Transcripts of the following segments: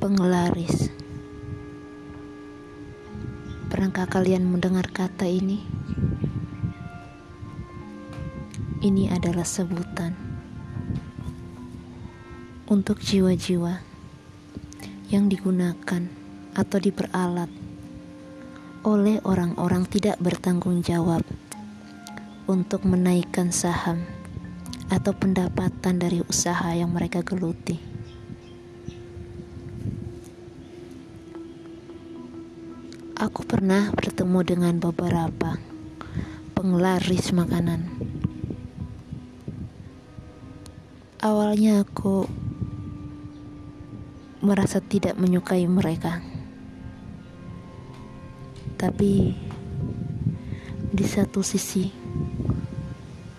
Penglaris. Pernahkah kalian mendengar kata ini? Ini adalah sebutan untuk jiwa-jiwa yang digunakan atau diperalat oleh orang-orang tidak bertanggung jawab untuk menaikkan saham atau pendapatan dari usaha yang mereka geluti. Aku pernah bertemu dengan beberapa penglaris makanan. Awalnya aku merasa tidak menyukai mereka. Tapi di satu sisi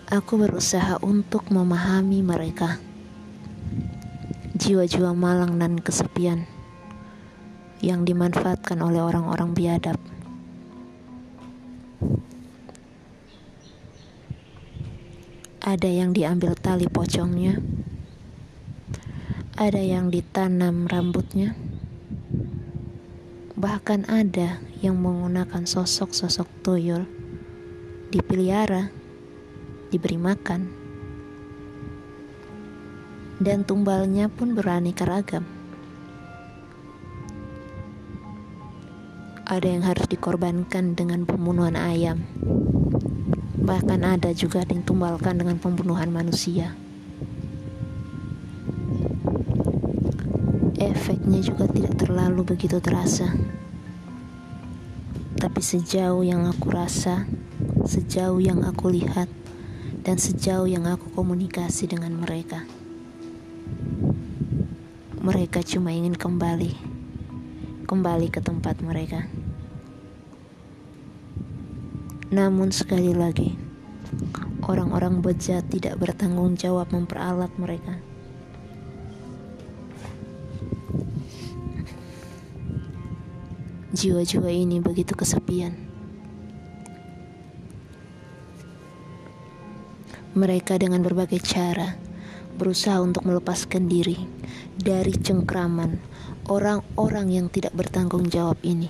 aku berusaha untuk memahami mereka. Jiwa-jiwa malang dan kesepian yang dimanfaatkan oleh orang-orang biadab. Ada yang diambil tali pocongnya, ada yang ditanam rambutnya, bahkan ada yang menggunakan sosok-sosok tuyul, dipelihara, diberi makan, dan tumbalnya pun beraneka ragam. Ada yang harus dikorbankan dengan pembunuhan ayam. Bahkan ada juga yang tumbalkan dengan pembunuhan manusia. Efeknya juga tidak terlalu begitu terasa. Tapi sejauh yang aku rasa, sejauh yang aku lihat, dan sejauh yang aku komunikasi dengan mereka, mereka cuma ingin kembali, kembali ke tempat mereka. Namun sekali lagi, orang-orang bejat tidak bertanggung jawab memperalat mereka. Jiwa-jiwa ini begitu kesepian. Mereka dengan berbagai cara berusaha untuk melepaskan diri dari cengkraman orang-orang yang tidak bertanggung jawab ini.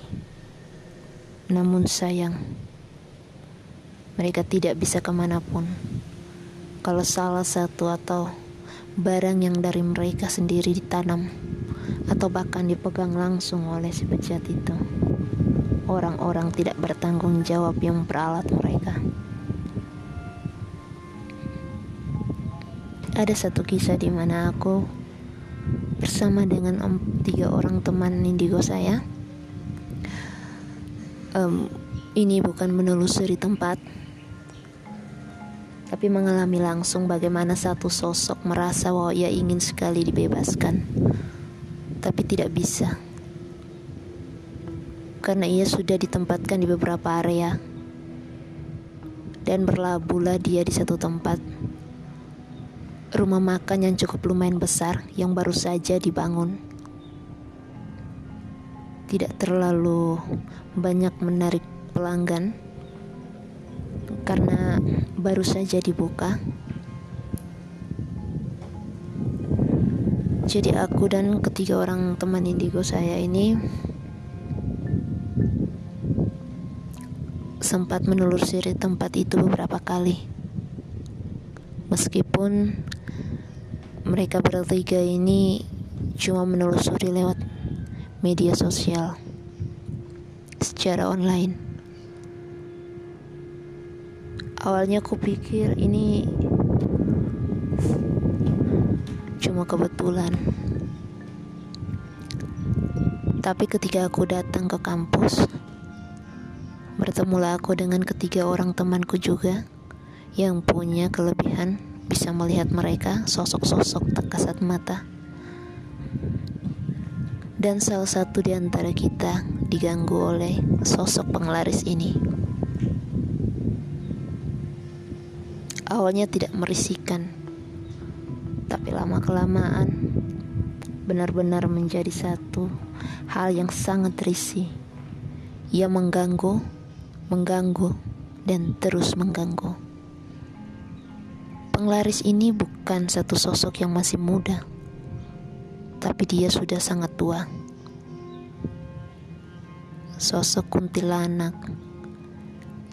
Namun sayang, mereka tidak bisa ke mana pun. Kalau salah satu atau barang yang dari mereka sendiri ditanam atau bahkan dipegang langsung oleh si pejabat itu, orang-orang tidak bertanggung jawab yang memperalat mereka. Ada satu kisah di mana aku bersama dengan om, tiga orang teman indigo saya. Um, ini bukan menelusuri tempat, tapi mengalami langsung bagaimana satu sosok merasa bahwa ia ingin sekali dibebaskan, tapi tidak bisa. Karena ia sudah ditempatkan di beberapa area. Dan berlabuhlah dia di satu tempat. Rumah makan yang cukup lumayan besar yang baru saja dibangun. Tidak terlalu banyak menarik pelanggan. Karena baru saja dibuka. Jadi aku dan ketiga orang teman indigo saya ini sempat menelusuri tempat itu beberapa kali. Meskipun mereka bertiga ini cuma menelusuri lewat media sosial secara online. Awalnya aku pikir ini cuma kebetulan. Tapi ketika aku datang ke kampus, bertemulah aku dengan ketiga orang temanku juga yang punya kelebihan bisa melihat mereka sosok-sosok tak kasat mata. Dan salah satu di antara kita diganggu oleh sosok penglaris ini. Awalnya tidak merisikan, tapi lama-kelamaan benar-benar menjadi satu hal yang sangat risih. Ia mengganggu, mengganggu, dan terus mengganggu. Penglaris ini bukan satu sosok yang masih muda, tapi dia sudah sangat tua. sosok kuntilanak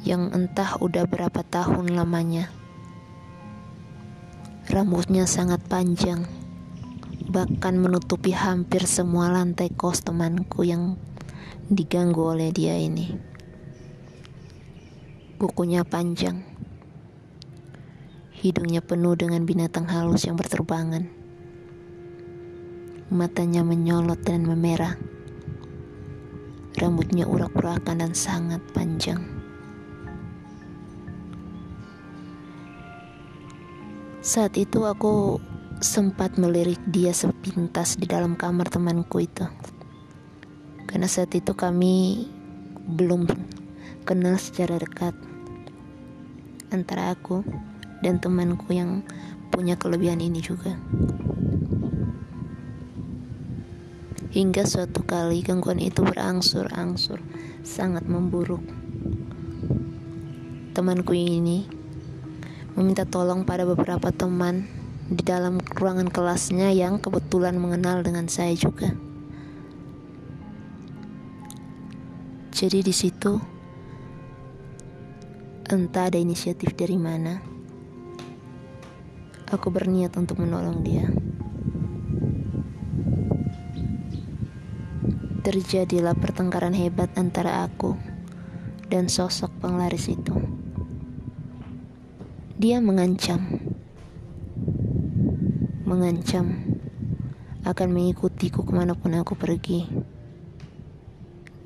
yang entah udah berapa tahun lamanya. Rambutnya sangat panjang, bahkan menutupi hampir semua lantai kos temanku yang diganggu oleh dia ini. Bukunya panjang, hidungnya penuh dengan binatang halus yang berterbangan. Matanya menyolot dan memerah. Rambutnya urak-urakan dan sangat panjang. Saat itu aku sempat melirik dia sepintas di dalam kamar temanku itu. Karena saat itu kami belum kenal secara dekat antara aku dan temanku yang punya kelebihan ini juga. Hingga suatu kali gangguan itu berangsur-angsur sangat memburuk. Temanku ini meminta tolong pada beberapa teman di dalam ruangan kelasnya yang kebetulan mengenal dengan saya juga. Jadi di situ entah ada inisiatif dari mana, aku berniat untuk menolong dia. Terjadilah pertengkaran hebat antara aku dan sosok penglaris itu. Dia mengancam, mengancam akan mengikutiku ke mana pun aku pergi.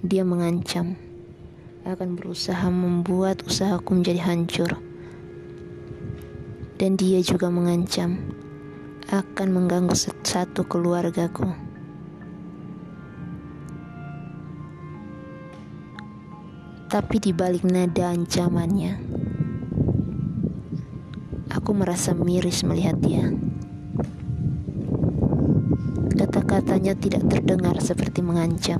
Dia mengancam akan berusaha membuat usahaku menjadi hancur. Dan dia juga mengancam akan mengganggu satu keluargaku. Tapi di balik nada ancamannya, Merasa miris melihat dia. Kata-katanya tidak terdengar seperti mengancam,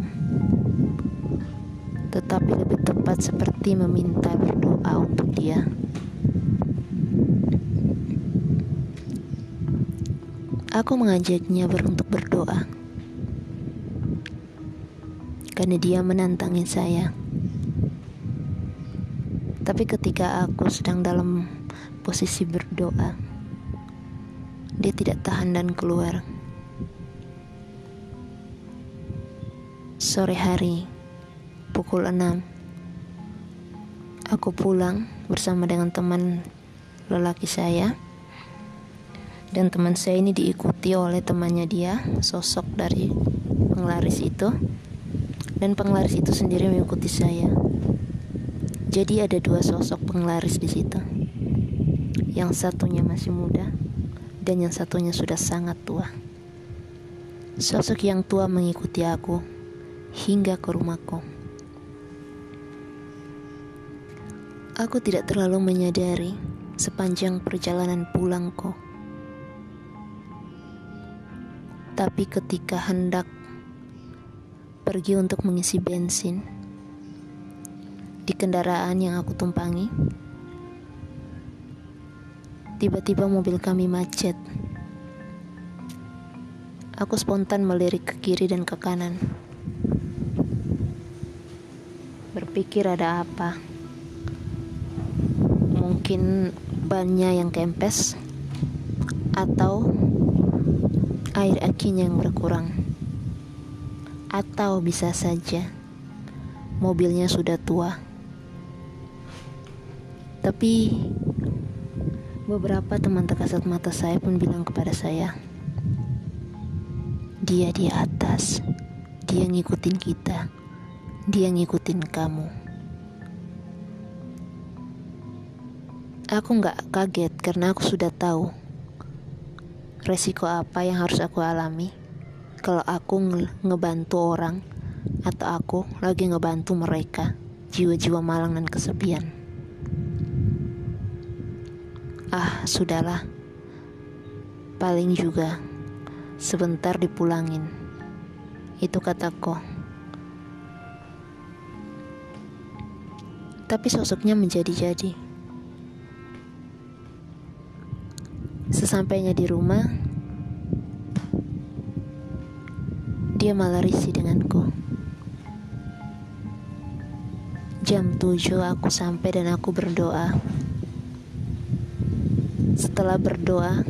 tetapi lebih tepat seperti meminta berdoa untuk dia. Aku mengajaknya beruntuk berdoa karena dia menantangi saya. Tapi ketika aku sedang dalam posisi berdoa. Dia tidak tahan dan keluar. Sore hari, pukul 6, aku pulang bersama dengan teman lelaki saya. Dan teman saya ini diikuti oleh temannya dia, sosok dari penglaris itu. Dan penglaris itu sendiri mengikuti saya. Jadi ada dua sosok penglaris di situ yang satunya masih muda dan yang satunya sudah sangat tua. Sosok yang tua mengikuti aku hingga ke rumahku. Aku tidak terlalu menyadari sepanjang perjalanan pulangku. Tapi ketika hendak pergi untuk mengisi bensin di kendaraan yang aku tumpangi, Tiba-tiba mobil kami macet. Aku spontan melirik ke kiri dan ke kanan. Berpikir ada apa? Mungkin bannya yang kempes atau air akinya yang berkurang. Atau bisa saja mobilnya sudah tua. Tapi Beberapa teman terkasat mata saya pun bilang kepada saya, dia di atas, dia ngikutin kita, dia ngikutin kamu. Aku nggak kaget karena aku sudah tahu resiko apa yang harus aku alami kalau aku ngebantu orang atau aku lagi ngebantu mereka jiwa-jiwa malang dan kesepian. Ah, sudahlah. Paling juga sebentar dipulangin. Itu kataku. Tapi sosoknya menjadi-jadi. Sesampainya di rumah, dia malah risih denganku. Jam 7 aku sampai dan aku berdoa. Setelah berdoa,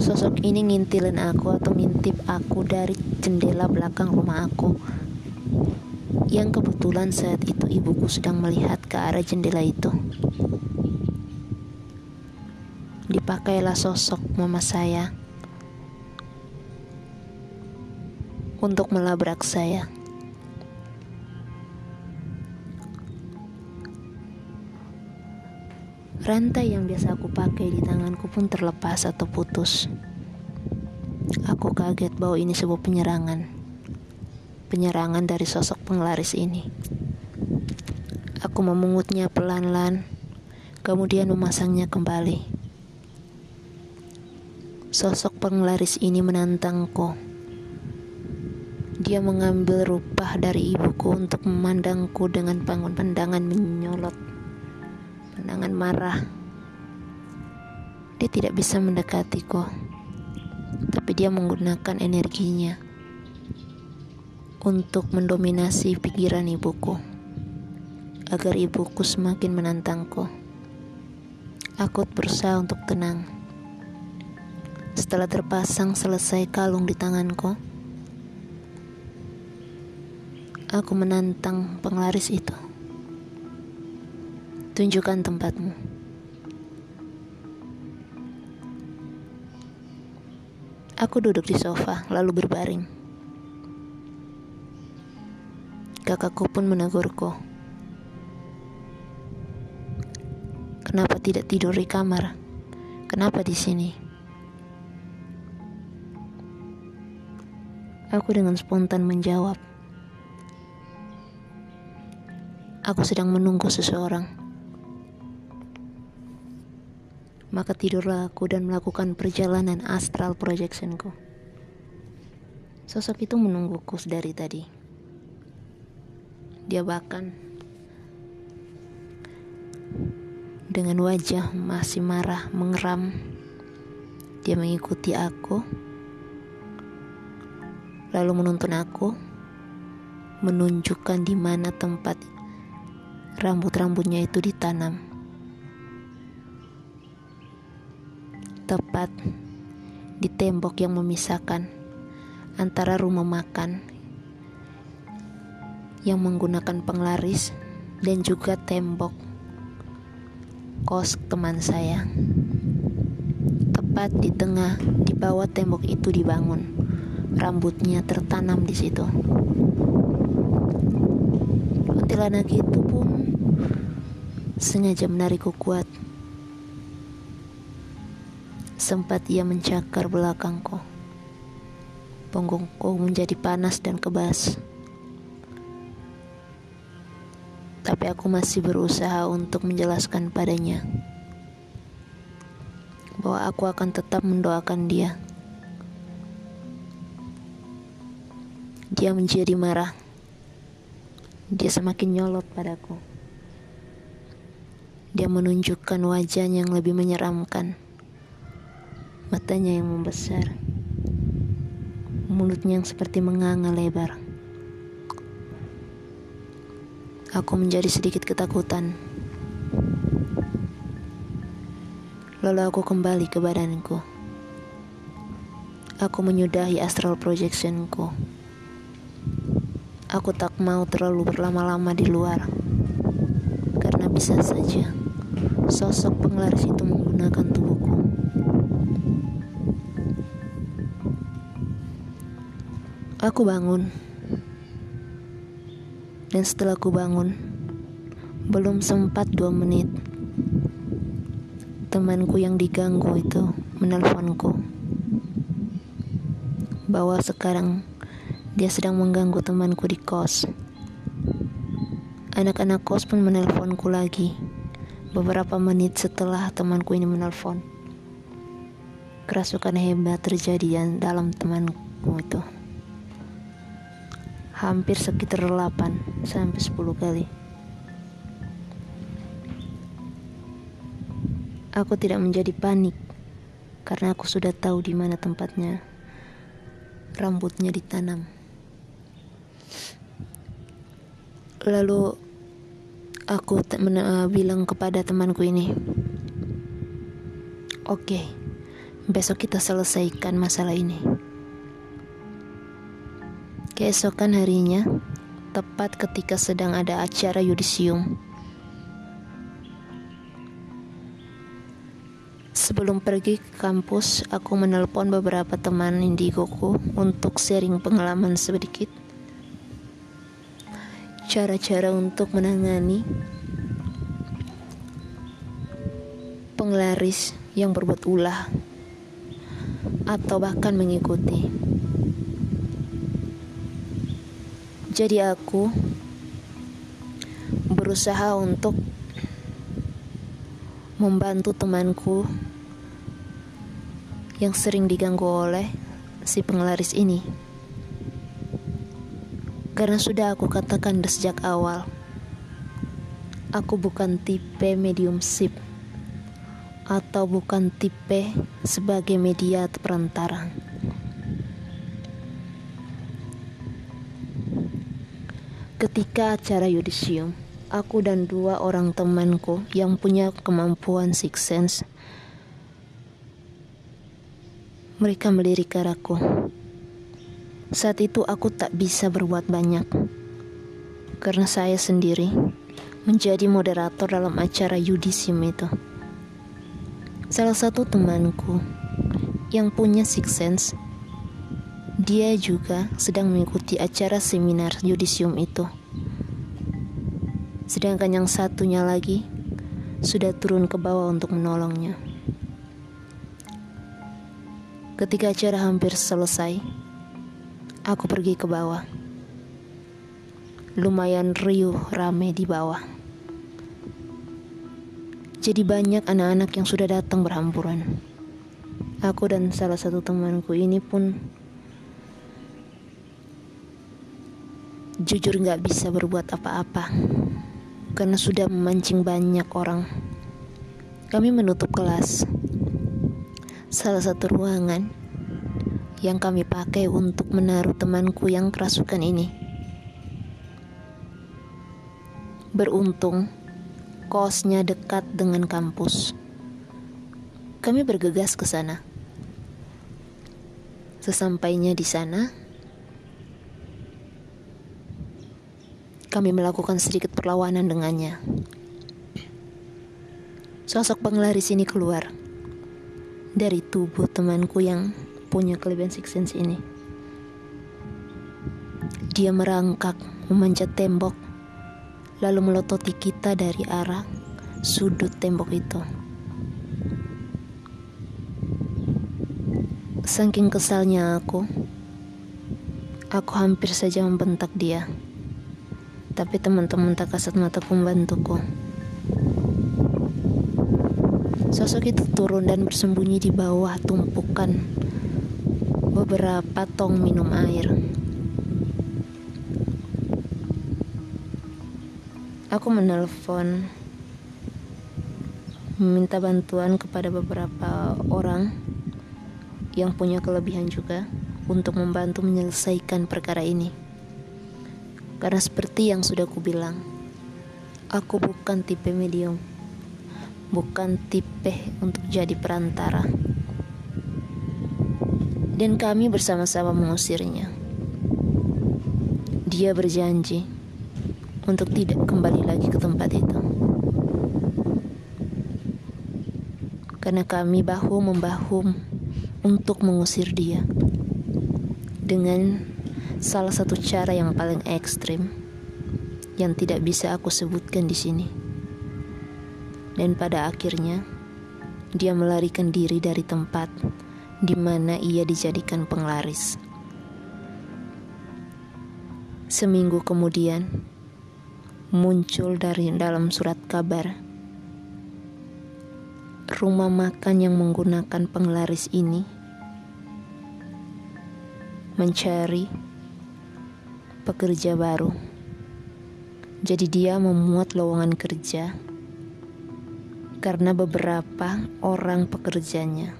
sosok ini ngintilin aku atau ngintip aku dari jendela belakang rumah aku. Yang kebetulan saat itu ibuku sedang melihat ke arah jendela itu. Dipakailah sosok mama saya untuk melabrak saya. Rantai yang biasa aku pakai di tanganku pun terlepas atau putus. Aku kaget bahwa ini sebuah penyerangan. Penyerangan dari sosok penglaris ini. Aku memungutnya pelan-pelan, kemudian memasangnya kembali. Sosok penglaris ini menantangku. Dia mengambil rupah dari ibuku untuk memandangku dengan pandangan menyolot pandangan marah. Dia tidak bisa mendekatiku, tapi dia menggunakan energinya untuk mendominasi pikiran ibuku, agar ibuku semakin menantangku. Aku berusaha untuk tenang. Setelah terpasang selesai kalung di tanganku, aku menantang penglaris itu. Tunjukkan tempatmu. Aku duduk di sofa, lalu berbaring. Kakakku pun menegurku. Kenapa tidak tidur di kamar? Kenapa di sini? Aku dengan spontan menjawab, "Aku sedang menunggu seseorang." Maka tidurlah aku dan melakukan perjalanan astral projectionku. Sosok itu menungguku dari tadi. Dia bahkan dengan wajah masih marah mengeram. Dia mengikuti aku, lalu menuntun aku, menunjukkan di mana tempat rambut-rambutnya itu ditanam. Tepat di tembok yang memisahkan antara rumah makan yang menggunakan penglaris dan juga tembok kos teman saya. Tepat di tengah, di bawah tembok itu dibangun. Rambutnya tertanam di situ. Kuntilanak itu pun sengaja menarikku kuat Sempat ia mencakar belakangku. Punggungku menjadi panas dan kebas. Tapi aku masih berusaha untuk menjelaskan padanya bahwa aku akan tetap mendoakan dia. Dia menjadi marah. Dia semakin nyolot padaku. Dia menunjukkan wajahnya yang lebih menyeramkan matanya yang membesar, mulutnya yang seperti menganga lebar. Aku menjadi sedikit ketakutan. Lalu aku kembali ke badanku. Aku menyudahi astral projectionku. Aku tak mau terlalu berlama-lama di luar. Karena bisa saja sosok penglaris itu menggunakan tubuhku. Aku bangun. Dan setelah aku bangun, belum sempat dua menit, temanku yang diganggu itu menelponku bahwa sekarang dia sedang mengganggu temanku di kos. Anak-anak kos pun menelponku lagi beberapa menit setelah temanku ini menelpon. Kerasukan hebat terjadi dalam temanku itu hampir sekitar 8 sampai 10 kali. Aku tidak menjadi panik karena aku sudah tahu di mana tempatnya. Rambutnya ditanam. Lalu aku uh, bilang kepada temanku ini, "Oke, okay, besok kita selesaikan masalah ini." Keesokan harinya, tepat ketika sedang ada acara yudisium, Sebelum pergi ke kampus, aku menelpon beberapa teman indigoku untuk sharing pengalaman sedikit. Cara-cara untuk menangani penglaris yang berbuat ulah atau bahkan mengikuti. Jadi aku berusaha untuk membantu temanku yang sering diganggu oleh si penglaris ini. Karena sudah aku katakan sejak awal, aku bukan tipe medium sip atau bukan tipe sebagai media perantara. Ketika acara yudisium, aku dan dua orang temanku yang punya kemampuan six sense mereka melirik arahku. Saat itu aku tak bisa berbuat banyak karena saya sendiri menjadi moderator dalam acara yudisium itu. Salah satu temanku yang punya six sense, dia juga sedang mengikuti acara seminar yudisium itu. Sedangkan yang satunya lagi sudah turun ke bawah untuk menolongnya. Ketika acara hampir selesai, aku pergi ke bawah. Lumayan riuh rame di bawah. Jadi banyak anak-anak yang sudah datang berhamburan. Aku dan salah satu temanku ini pun jujur gak bisa berbuat apa-apa karena sudah memancing banyak orang. Kami menutup kelas salah satu ruangan yang kami pakai untuk menaruh temanku yang kerasukan ini. Beruntung, kosnya dekat dengan kampus. Kami bergegas ke sana. Sesampainya di sana, kami melakukan sedikit perlawanan dengannya. Sosok penglaris ini keluar dari tubuh temanku yang punya kelebihan six sense ini. Dia merangkak, memanjat tembok, lalu melototi kita dari arah sudut tembok itu. Saking kesalnya aku, aku hampir saja membentak dia. Tapi teman-teman tak kasat mataku membantuku. Sosok itu turun dan bersembunyi di bawah tumpukan beberapa tong minum air. Aku menelpon meminta bantuan kepada beberapa orang yang punya kelebihan juga untuk membantu menyelesaikan perkara ini. Karena seperti yang sudah aku bilang, aku bukan tipe medium bukan tipe untuk jadi perantara. Dan kami bersama-sama mengusirnya. Dia berjanji untuk tidak kembali lagi ke tempat itu. Karena kami bahu-membahu untuk mengusir dia. Dengan salah satu cara yang paling ekstrim yang tidak bisa aku sebutkan di sini dan pada akhirnya dia melarikan diri dari tempat di mana ia dijadikan penglaris. Seminggu kemudian, muncul dari dalam surat kabar rumah makan yang menggunakan penglaris ini mencari pekerja baru. Jadi dia memuat lowongan kerja karena beberapa orang pekerjanya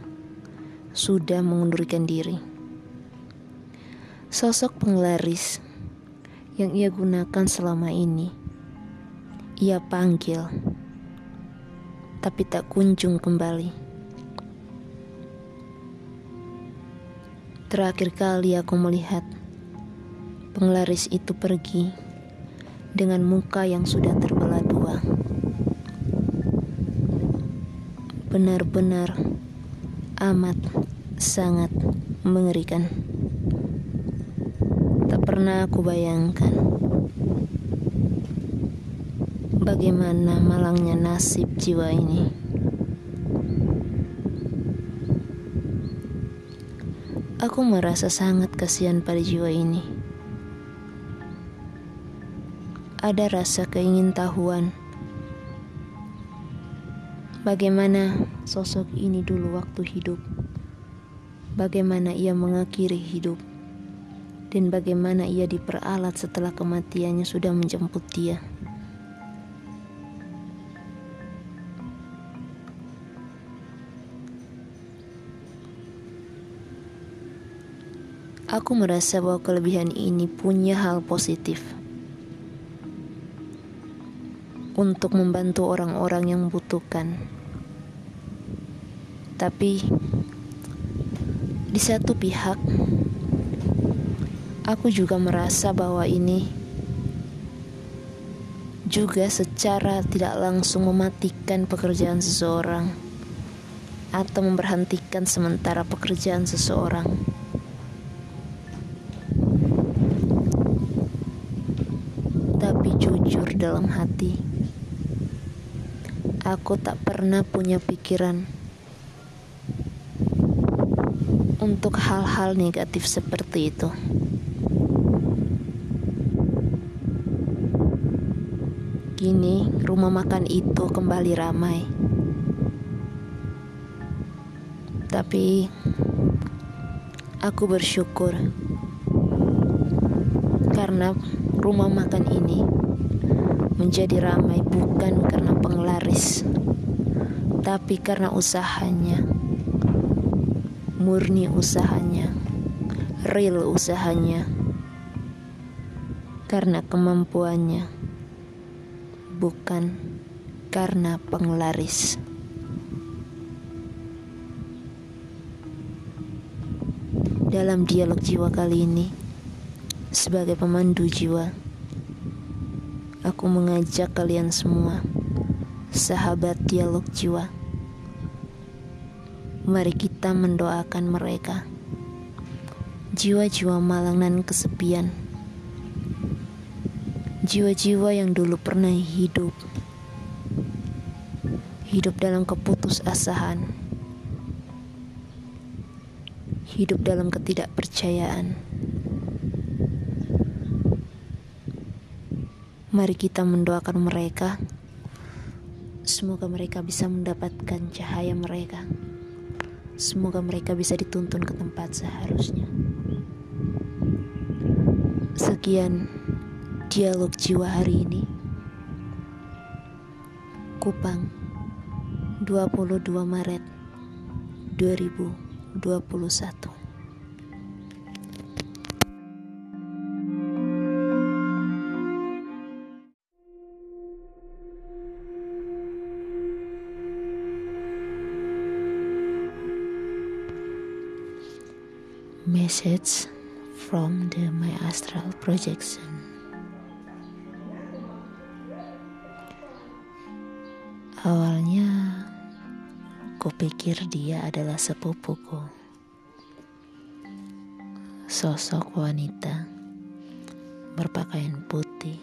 sudah mengundurkan diri. Sosok penglaris yang ia gunakan selama ini Ia panggil, tapi tak kunjung kembali. Terakhir kali aku melihat penglaris itu pergi dengan muka yang sudah terbelah dua. Benar-benar amat sangat mengerikan. Tak pernah aku bayangkan bagaimana malangnya nasib jiwa ini. Aku merasa sangat kasihan pada jiwa ini. Ada rasa keingintahuan. Bagaimana sosok ini dulu waktu hidup? Bagaimana ia mengakhiri hidup? Dan bagaimana ia diperalat setelah kematiannya sudah menjemput dia? Aku merasa bahwa kelebihan ini punya hal positif untuk membantu orang-orang yang membutuhkan. Tapi di satu pihak, aku juga merasa bahwa ini juga secara tidak langsung mematikan pekerjaan seseorang atau memberhentikan sementara pekerjaan seseorang. tapi jujur dalam hati. Aku tak pernah punya pikiran untuk hal-hal negatif seperti itu. Kini rumah makan itu kembali ramai. Tapi aku bersyukur karena rumah makan ini menjadi ramai bukan karena penglaris, tapi karena usahanya, murni usahanya, real usahanya, karena kemampuannya, bukan karena penglaris. Dalam dialog jiwa kali ini, sebagai pemandu jiwa, aku mengajak kalian semua, sahabat dialog jiwa. Mari kita mendoakan mereka, jiwa-jiwa malang dan kesepian, jiwa-jiwa yang dulu pernah hidup, hidup dalam keputusasaan, hidup dalam ketidakpercayaan. Mari kita mendoakan mereka. Semoga mereka bisa mendapatkan cahaya mereka. Semoga mereka bisa dituntun ke tempat seharusnya. Sekian dialog jiwa hari ini. Kupang 22 Maret 2021 message from the my astral projection. Awalnya kupikir dia adalah sepupuku. Sosok wanita berpakaian putih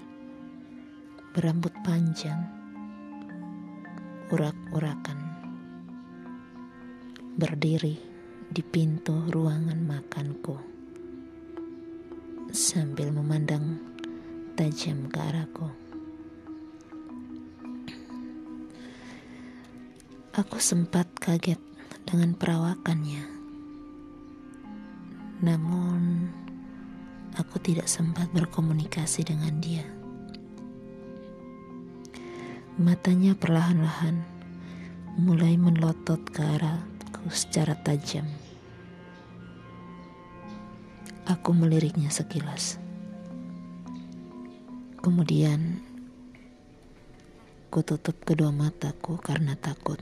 berambut panjang urak-urakan berdiri di pintu ruangan makanku sambil memandang tajam ke arahku. Aku sempat kaget dengan perawakannya. Namun, aku tidak sempat berkomunikasi dengan dia. Matanya perlahan-lahan mulai melotot ke arahku secara tajam. Aku meliriknya sekilas. Kemudian Aku tutup kedua mataku karena takut.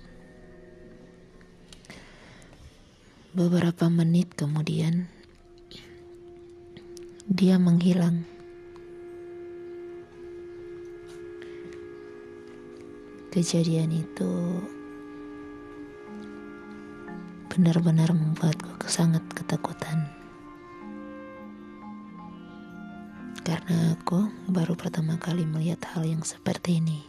Beberapa menit kemudian, dia menghilang. Kejadian itu benar-benar membuatku sangat ketakutan. Karena aku baru pertama kali melihat hal yang seperti ini.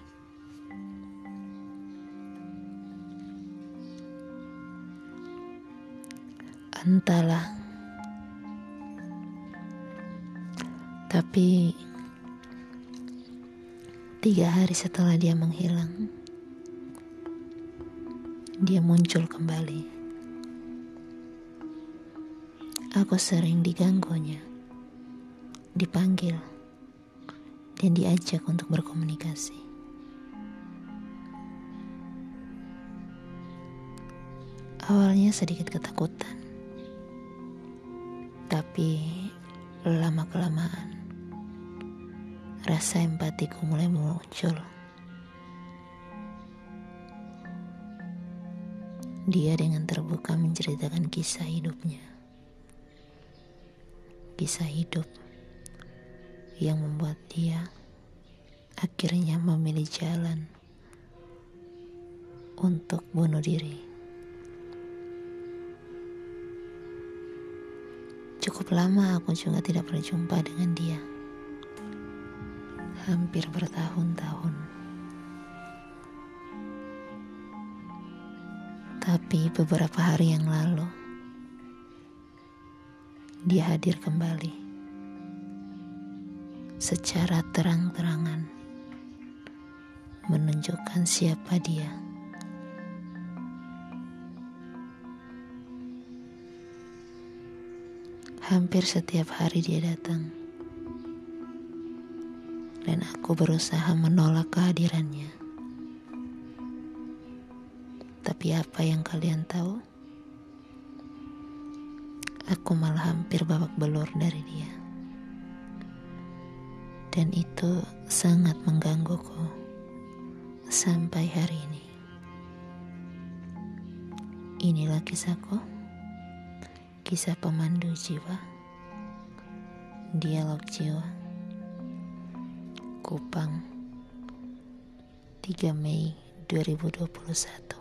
Entahlah. Tapi tiga hari setelah dia menghilang, dia muncul kembali. Aku sering diganggunya, dipanggil, dan diajak untuk berkomunikasi. Awalnya sedikit ketakutan tapi lama-kelamaan rasa empatiku mulai muncul. Dia dengan terbuka menceritakan kisah hidupnya. Kisah hidup yang membuat dia akhirnya memilih jalan untuk bunuh diri. Cukup lama aku juga tidak berjumpa dengan dia. Hampir bertahun-tahun. Tapi beberapa hari yang lalu, dia hadir kembali. Secara terang-terangan menunjukkan siapa dia. Hampir setiap hari dia datang. Dan aku berusaha menolak kehadirannya. Tapi apa yang kalian tahu? Aku malah hampir babak belur dari dia. Dan itu sangat menggangguku sampai hari ini. Inilah kisahku kisah pemandu jiwa, dialog jiwa, Kupang, 3 Mei 2021.